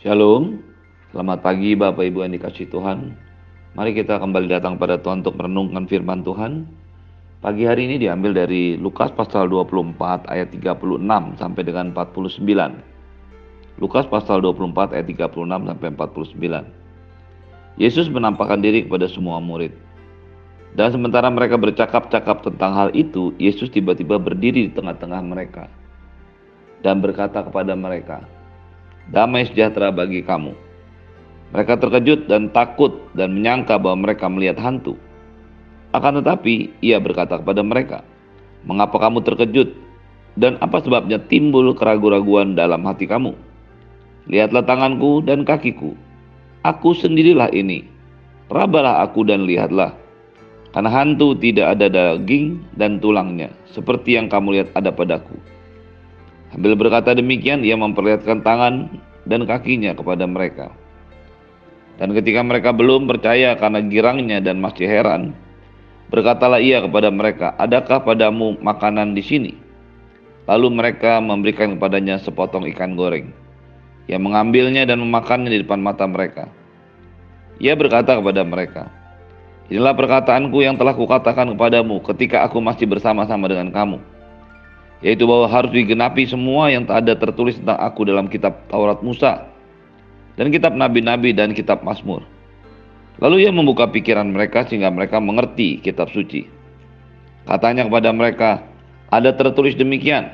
Shalom, selamat pagi Bapak Ibu yang dikasih Tuhan. Mari kita kembali datang pada Tuhan untuk merenungkan firman Tuhan. Pagi hari ini diambil dari Lukas pasal 24 ayat 36 sampai dengan 49. Lukas pasal 24 ayat 36 sampai 49. Yesus menampakkan diri kepada semua murid. Dan sementara mereka bercakap-cakap tentang hal itu, Yesus tiba-tiba berdiri di tengah-tengah mereka dan berkata kepada mereka, damai sejahtera bagi kamu. Mereka terkejut dan takut dan menyangka bahwa mereka melihat hantu. Akan tetapi ia berkata kepada mereka, Mengapa kamu terkejut? Dan apa sebabnya timbul keraguan-raguan dalam hati kamu? Lihatlah tanganku dan kakiku. Aku sendirilah ini. Rabalah aku dan lihatlah. Karena hantu tidak ada daging dan tulangnya, seperti yang kamu lihat ada padaku. Sambil berkata demikian, ia memperlihatkan tangan dan kakinya kepada mereka. Dan ketika mereka belum percaya karena girangnya dan masih heran, berkatalah ia kepada mereka, "Adakah padamu makanan di sini?" Lalu mereka memberikan kepadanya sepotong ikan goreng. Ia mengambilnya dan memakannya di depan mata mereka. Ia berkata kepada mereka, Inilah perkataanku yang telah kukatakan kepadamu ketika aku masih bersama-sama dengan kamu yaitu bahwa harus digenapi semua yang tak ada tertulis tentang aku dalam kitab Taurat Musa dan kitab nabi-nabi dan kitab Mazmur. Lalu ia membuka pikiran mereka sehingga mereka mengerti kitab suci. Katanya kepada mereka, ada tertulis demikian,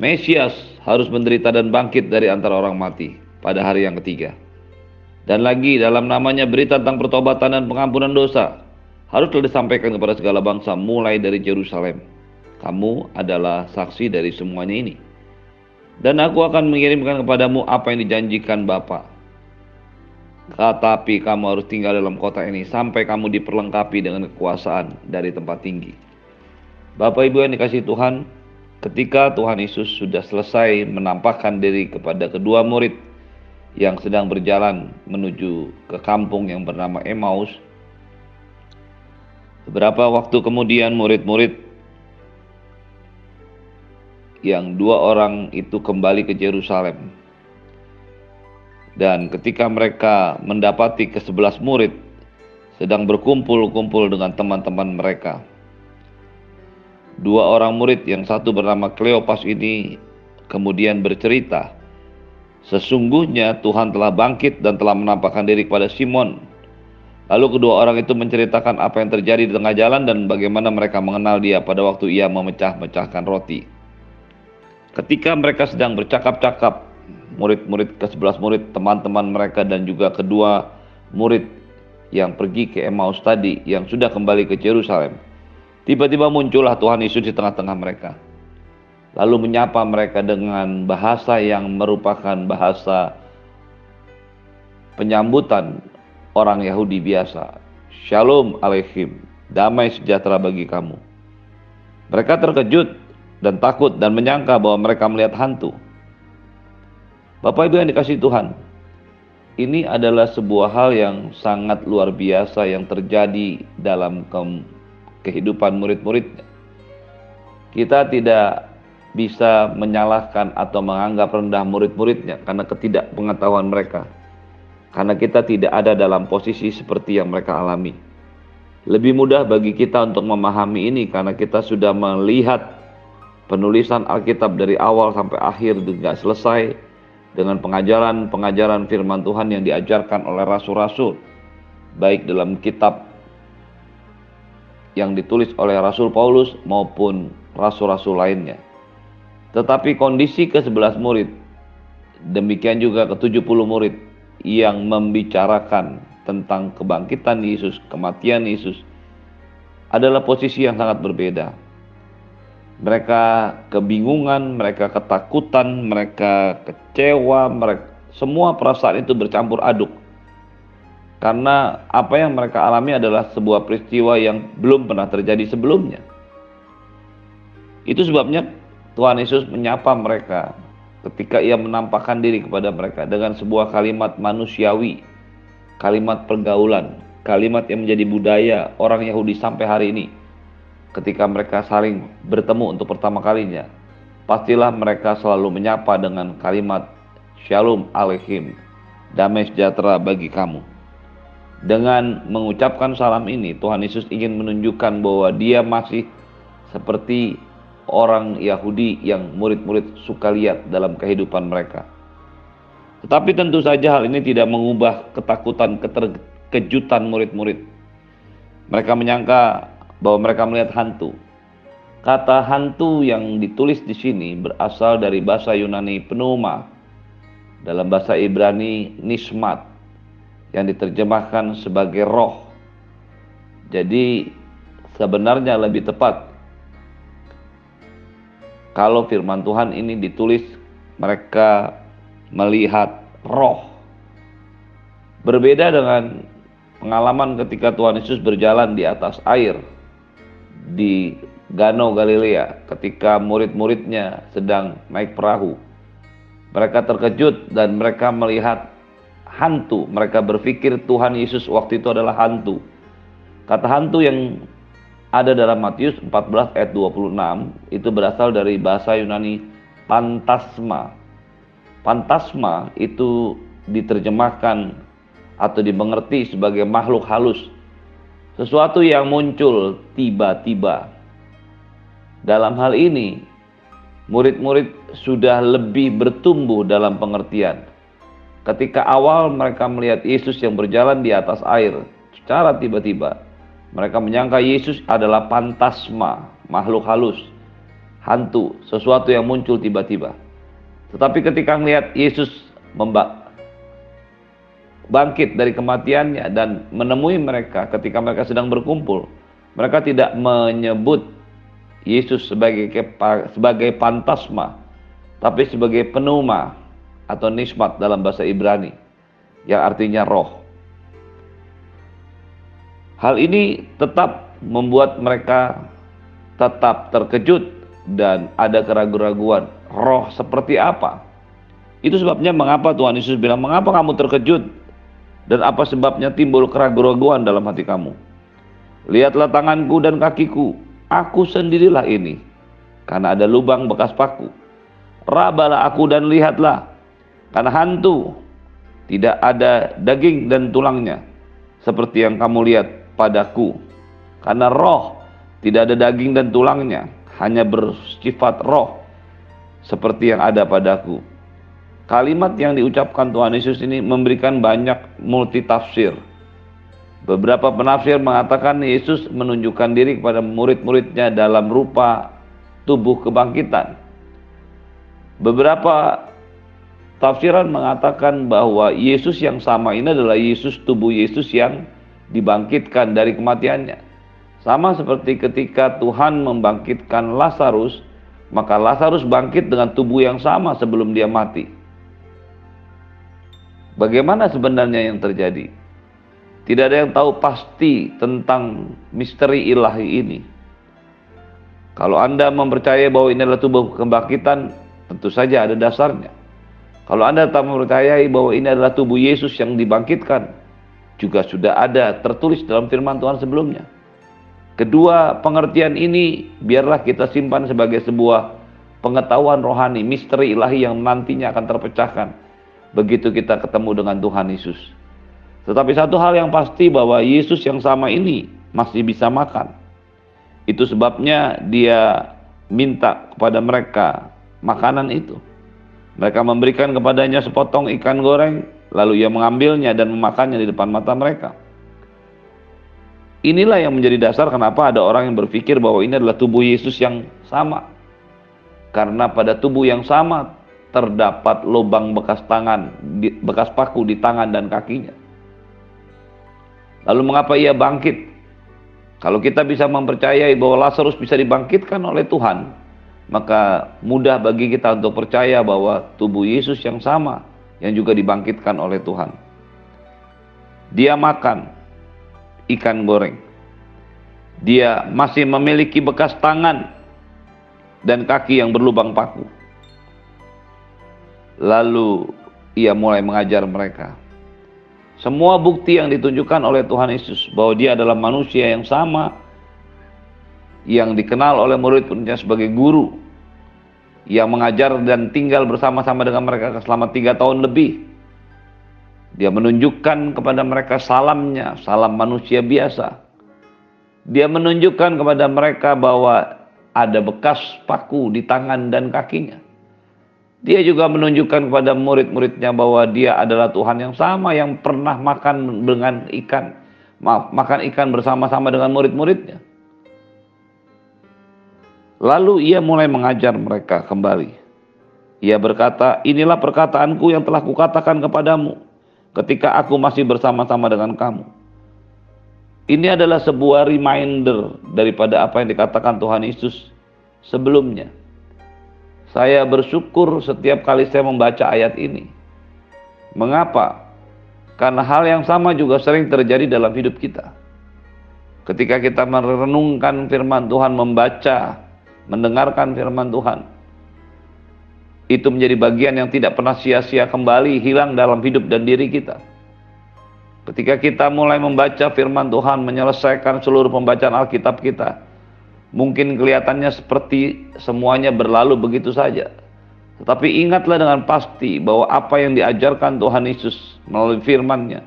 Mesias harus menderita dan bangkit dari antara orang mati pada hari yang ketiga. Dan lagi dalam namanya berita tentang pertobatan dan pengampunan dosa haruslah disampaikan kepada segala bangsa mulai dari Yerusalem. Kamu adalah saksi dari semuanya ini. Dan aku akan mengirimkan kepadamu apa yang dijanjikan Bapa. Tetapi kamu harus tinggal dalam kota ini sampai kamu diperlengkapi dengan kekuasaan dari tempat tinggi. Bapak Ibu yang dikasih Tuhan, ketika Tuhan Yesus sudah selesai menampakkan diri kepada kedua murid yang sedang berjalan menuju ke kampung yang bernama Emmaus, beberapa waktu kemudian murid-murid yang dua orang itu kembali ke Yerusalem. Dan ketika mereka mendapati ke sebelas murid sedang berkumpul-kumpul dengan teman-teman mereka. Dua orang murid yang satu bernama Kleopas ini kemudian bercerita, sesungguhnya Tuhan telah bangkit dan telah menampakkan diri kepada Simon. Lalu kedua orang itu menceritakan apa yang terjadi di tengah jalan dan bagaimana mereka mengenal dia pada waktu ia memecah-mecahkan roti. Ketika mereka sedang bercakap-cakap, murid-murid ke-11 murid, teman-teman mereka dan juga kedua murid yang pergi ke Emmaus tadi yang sudah kembali ke Yerusalem. Tiba-tiba muncullah Tuhan Yesus di tengah-tengah mereka. Lalu menyapa mereka dengan bahasa yang merupakan bahasa penyambutan orang Yahudi biasa. Shalom aleichem, damai sejahtera bagi kamu. Mereka terkejut dan takut dan menyangka bahwa mereka melihat hantu. Bapak Ibu yang dikasih Tuhan, ini adalah sebuah hal yang sangat luar biasa yang terjadi dalam ke kehidupan murid-muridnya. Kita tidak bisa menyalahkan atau menganggap rendah murid-muridnya karena ketidakpengetahuan mereka. Karena kita tidak ada dalam posisi seperti yang mereka alami. Lebih mudah bagi kita untuk memahami ini karena kita sudah melihat penulisan Alkitab dari awal sampai akhir tidak selesai dengan pengajaran-pengajaran firman Tuhan yang diajarkan oleh rasul-rasul baik dalam kitab yang ditulis oleh Rasul Paulus maupun rasul-rasul lainnya. Tetapi kondisi ke-11 murid, demikian juga ke-70 murid yang membicarakan tentang kebangkitan Yesus, kematian Yesus, adalah posisi yang sangat berbeda mereka kebingungan, mereka ketakutan, mereka kecewa, mereka semua perasaan itu bercampur aduk. Karena apa yang mereka alami adalah sebuah peristiwa yang belum pernah terjadi sebelumnya. Itu sebabnya Tuhan Yesus menyapa mereka ketika ia menampakkan diri kepada mereka dengan sebuah kalimat manusiawi, kalimat pergaulan, kalimat yang menjadi budaya orang Yahudi sampai hari ini ketika mereka saling bertemu untuk pertama kalinya, pastilah mereka selalu menyapa dengan kalimat Shalom Aleichem, damai sejahtera bagi kamu. Dengan mengucapkan salam ini, Tuhan Yesus ingin menunjukkan bahwa dia masih seperti orang Yahudi yang murid-murid suka lihat dalam kehidupan mereka. Tetapi tentu saja hal ini tidak mengubah ketakutan, keterkejutan murid-murid. Mereka menyangka bahwa mereka melihat hantu. Kata hantu yang ditulis di sini berasal dari bahasa Yunani pneuma, dalam bahasa Ibrani nismat, yang diterjemahkan sebagai roh. Jadi sebenarnya lebih tepat kalau firman Tuhan ini ditulis mereka melihat roh. Berbeda dengan pengalaman ketika Tuhan Yesus berjalan di atas air di Gano Galilea ketika murid-muridnya sedang naik perahu. Mereka terkejut dan mereka melihat hantu. Mereka berpikir Tuhan Yesus waktu itu adalah hantu. Kata hantu yang ada dalam Matius 14 ayat 26 itu berasal dari bahasa Yunani pantasma. Pantasma itu diterjemahkan atau dimengerti sebagai makhluk halus. Sesuatu yang muncul tiba-tiba. Dalam hal ini, murid-murid sudah lebih bertumbuh dalam pengertian. Ketika awal mereka melihat Yesus yang berjalan di atas air secara tiba-tiba, mereka menyangka Yesus adalah pantasma, makhluk halus, hantu, sesuatu yang muncul tiba-tiba. Tetapi ketika melihat Yesus bangkit dari kematiannya dan menemui mereka ketika mereka sedang berkumpul, mereka tidak menyebut Yesus sebagai sebagai pantasma, tapi sebagai penuma atau nismat dalam bahasa Ibrani yang artinya roh. Hal ini tetap membuat mereka tetap terkejut dan ada keraguan-raguan. Roh seperti apa? Itu sebabnya mengapa Tuhan Yesus bilang, mengapa kamu terkejut? Dan apa sebabnya timbul keraguan-raguan dalam hati kamu? Lihatlah tanganku dan kakiku, aku sendirilah ini. Karena ada lubang bekas paku. Rabalah aku dan lihatlah, karena hantu tidak ada daging dan tulangnya. Seperti yang kamu lihat padaku. Karena roh tidak ada daging dan tulangnya, hanya bersifat roh seperti yang ada padaku. Kalimat yang diucapkan Tuhan Yesus ini memberikan banyak multi tafsir. Beberapa penafsir mengatakan Yesus menunjukkan diri kepada murid-muridnya dalam rupa tubuh kebangkitan. Beberapa tafsiran mengatakan bahwa Yesus yang sama ini adalah Yesus tubuh Yesus yang dibangkitkan dari kematiannya. Sama seperti ketika Tuhan membangkitkan Lazarus, maka Lazarus bangkit dengan tubuh yang sama sebelum dia mati. Bagaimana sebenarnya yang terjadi? Tidak ada yang tahu pasti tentang misteri ilahi ini. Kalau Anda mempercayai bahwa ini adalah tubuh kebangkitan, tentu saja ada dasarnya. Kalau Anda tak mempercayai bahwa ini adalah tubuh Yesus yang dibangkitkan, juga sudah ada tertulis dalam firman Tuhan sebelumnya. Kedua pengertian ini biarlah kita simpan sebagai sebuah pengetahuan rohani, misteri ilahi yang nantinya akan terpecahkan begitu kita ketemu dengan Tuhan Yesus. Tetapi satu hal yang pasti bahwa Yesus yang sama ini masih bisa makan. Itu sebabnya dia minta kepada mereka makanan itu. Mereka memberikan kepadanya sepotong ikan goreng Lalu ia mengambilnya dan memakannya di depan mata mereka. Inilah yang menjadi dasar kenapa ada orang yang berpikir bahwa ini adalah tubuh Yesus yang sama. Karena pada tubuh yang sama terdapat lubang bekas tangan, bekas paku di tangan dan kakinya. Lalu mengapa ia bangkit? Kalau kita bisa mempercayai bahwa Lazarus bisa dibangkitkan oleh Tuhan, maka mudah bagi kita untuk percaya bahwa tubuh Yesus yang sama yang juga dibangkitkan oleh Tuhan. Dia makan ikan goreng. Dia masih memiliki bekas tangan dan kaki yang berlubang paku. Lalu ia mulai mengajar mereka. Semua bukti yang ditunjukkan oleh Tuhan Yesus bahwa dia adalah manusia yang sama yang dikenal oleh murid-muridnya sebagai guru yang mengajar dan tinggal bersama-sama dengan mereka selama tiga tahun lebih. Dia menunjukkan kepada mereka salamnya, salam manusia biasa. Dia menunjukkan kepada mereka bahwa ada bekas paku di tangan dan kakinya. Dia juga menunjukkan kepada murid-muridnya bahwa dia adalah Tuhan yang sama yang pernah makan dengan ikan, makan ikan bersama-sama dengan murid-muridnya. Lalu ia mulai mengajar mereka kembali. Ia berkata, inilah perkataanku yang telah kukatakan kepadamu ketika aku masih bersama-sama dengan kamu. Ini adalah sebuah reminder daripada apa yang dikatakan Tuhan Yesus sebelumnya. Saya bersyukur setiap kali saya membaca ayat ini. Mengapa? Karena hal yang sama juga sering terjadi dalam hidup kita. Ketika kita merenungkan firman Tuhan, membaca, mendengarkan firman Tuhan, itu menjadi bagian yang tidak pernah sia-sia kembali hilang dalam hidup dan diri kita. Ketika kita mulai membaca firman Tuhan, menyelesaikan seluruh pembacaan Alkitab kita, Mungkin kelihatannya seperti semuanya berlalu begitu saja. Tetapi ingatlah dengan pasti bahwa apa yang diajarkan Tuhan Yesus melalui firman-Nya,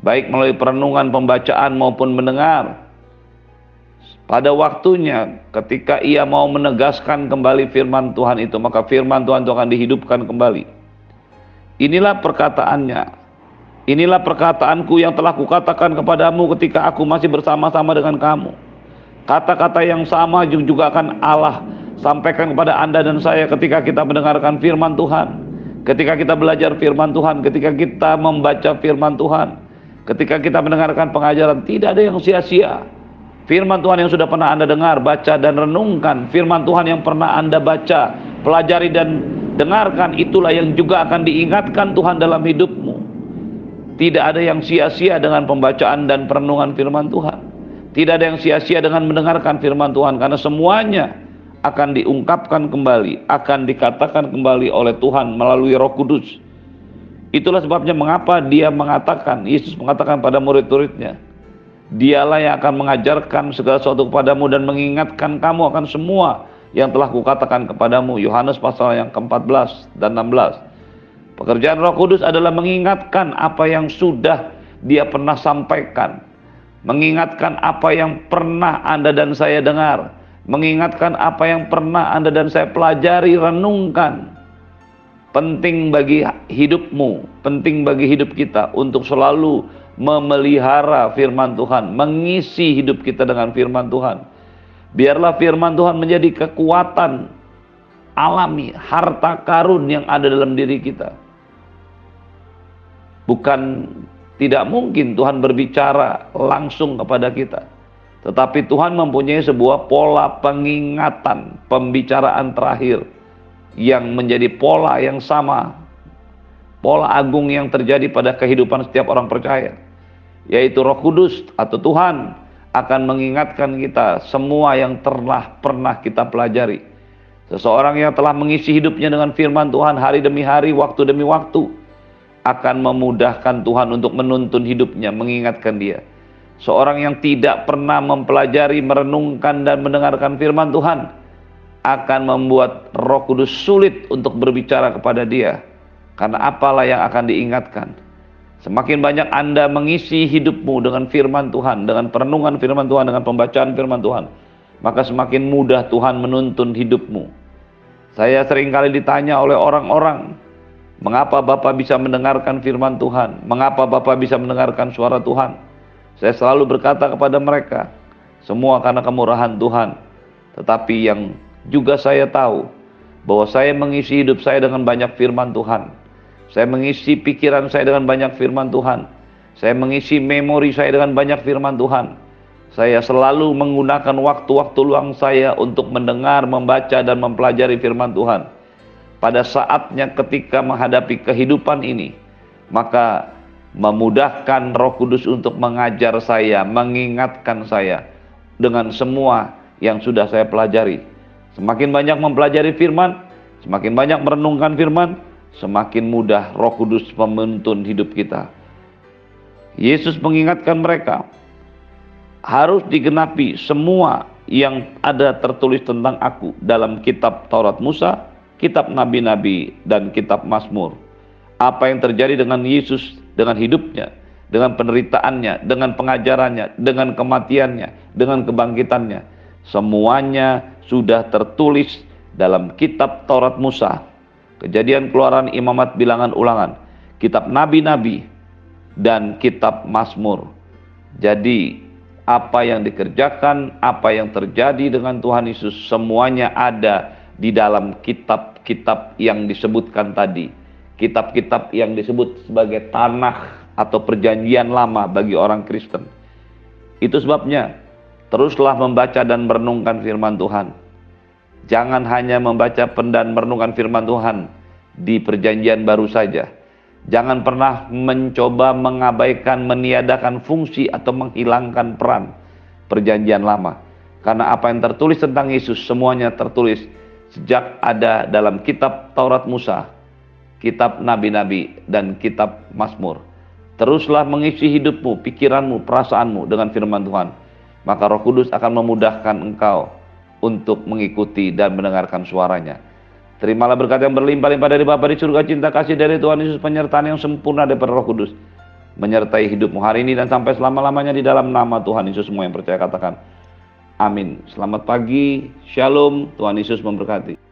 baik melalui perenungan, pembacaan maupun mendengar, pada waktunya ketika ia mau menegaskan kembali firman Tuhan itu, maka firman Tuhan itu akan dihidupkan kembali. Inilah perkataannya. Inilah perkataanku yang telah kukatakan kepadamu ketika aku masih bersama-sama dengan kamu Kata-kata yang sama juga akan Allah sampaikan kepada Anda dan saya ketika kita mendengarkan firman Tuhan. Ketika kita belajar firman Tuhan, ketika kita membaca firman Tuhan, ketika kita mendengarkan pengajaran, tidak ada yang sia-sia. Firman Tuhan yang sudah pernah Anda dengar, baca dan renungkan, firman Tuhan yang pernah Anda baca, pelajari dan dengarkan, itulah yang juga akan diingatkan Tuhan dalam hidupmu. Tidak ada yang sia-sia dengan pembacaan dan perenungan firman Tuhan. Tidak ada yang sia-sia dengan mendengarkan firman Tuhan karena semuanya akan diungkapkan kembali, akan dikatakan kembali oleh Tuhan melalui Roh Kudus. Itulah sebabnya mengapa dia mengatakan, Yesus mengatakan pada murid-muridnya, Dialah yang akan mengajarkan segala sesuatu kepadamu dan mengingatkan kamu akan semua yang telah kukatakan kepadamu. Yohanes pasal yang ke-14 dan 16. Pekerjaan Roh Kudus adalah mengingatkan apa yang sudah dia pernah sampaikan mengingatkan apa yang pernah Anda dan saya dengar, mengingatkan apa yang pernah Anda dan saya pelajari, renungkan. Penting bagi hidupmu, penting bagi hidup kita untuk selalu memelihara firman Tuhan, mengisi hidup kita dengan firman Tuhan. Biarlah firman Tuhan menjadi kekuatan alami, harta karun yang ada dalam diri kita. Bukan tidak mungkin Tuhan berbicara langsung kepada kita. Tetapi Tuhan mempunyai sebuah pola pengingatan, pembicaraan terakhir yang menjadi pola yang sama, pola agung yang terjadi pada kehidupan setiap orang percaya, yaitu Roh Kudus atau Tuhan akan mengingatkan kita semua yang telah pernah kita pelajari. Seseorang yang telah mengisi hidupnya dengan firman Tuhan hari demi hari, waktu demi waktu, akan memudahkan Tuhan untuk menuntun hidupnya, mengingatkan dia. Seorang yang tidak pernah mempelajari, merenungkan dan mendengarkan firman Tuhan akan membuat Roh Kudus sulit untuk berbicara kepada dia. Karena apalah yang akan diingatkan. Semakin banyak Anda mengisi hidupmu dengan firman Tuhan, dengan perenungan firman Tuhan, dengan pembacaan firman Tuhan, maka semakin mudah Tuhan menuntun hidupmu. Saya sering kali ditanya oleh orang-orang, Mengapa Bapak bisa mendengarkan firman Tuhan? Mengapa Bapak bisa mendengarkan suara Tuhan? Saya selalu berkata kepada mereka, semua karena kemurahan Tuhan. Tetapi yang juga saya tahu bahwa saya mengisi hidup saya dengan banyak firman Tuhan. Saya mengisi pikiran saya dengan banyak firman Tuhan. Saya mengisi memori saya dengan banyak firman Tuhan. Saya selalu menggunakan waktu-waktu luang saya untuk mendengar, membaca, dan mempelajari firman Tuhan pada saatnya ketika menghadapi kehidupan ini, maka memudahkan Roh Kudus untuk mengajar saya, mengingatkan saya dengan semua yang sudah saya pelajari. Semakin banyak mempelajari firman, semakin banyak merenungkan firman, semakin mudah Roh Kudus menuntun hidup kita. Yesus mengingatkan mereka harus digenapi semua yang ada tertulis tentang aku dalam kitab Taurat Musa, kitab nabi-nabi dan kitab Mazmur. Apa yang terjadi dengan Yesus dengan hidupnya, dengan penderitaannya, dengan pengajarannya, dengan kematiannya, dengan kebangkitannya. Semuanya sudah tertulis dalam kitab Taurat Musa, Kejadian Keluaran Imamat Bilangan Ulangan, kitab nabi-nabi dan kitab Mazmur. Jadi apa yang dikerjakan, apa yang terjadi dengan Tuhan Yesus semuanya ada di dalam kitab-kitab yang disebutkan tadi. Kitab-kitab yang disebut sebagai tanah atau perjanjian lama bagi orang Kristen. Itu sebabnya teruslah membaca dan merenungkan firman Tuhan. Jangan hanya membaca dan merenungkan firman Tuhan di perjanjian baru saja Jangan pernah mencoba mengabaikan, meniadakan fungsi atau menghilangkan peran perjanjian lama. Karena apa yang tertulis tentang Yesus semuanya tertulis sejak ada dalam kitab Taurat Musa, kitab nabi-nabi dan kitab Mazmur. Teruslah mengisi hidupmu, pikiranmu, perasaanmu dengan firman Tuhan. Maka Roh Kudus akan memudahkan engkau untuk mengikuti dan mendengarkan suaranya. Terimalah berkat yang berlimpah-limpah dari Bapa di surga, cinta kasih dari Tuhan Yesus, penyertaan yang sempurna dari Roh Kudus. Menyertai hidupmu hari ini dan sampai selama-lamanya di dalam nama Tuhan Yesus semua yang percaya katakan. Amin. Selamat pagi, Shalom, Tuhan Yesus memberkati.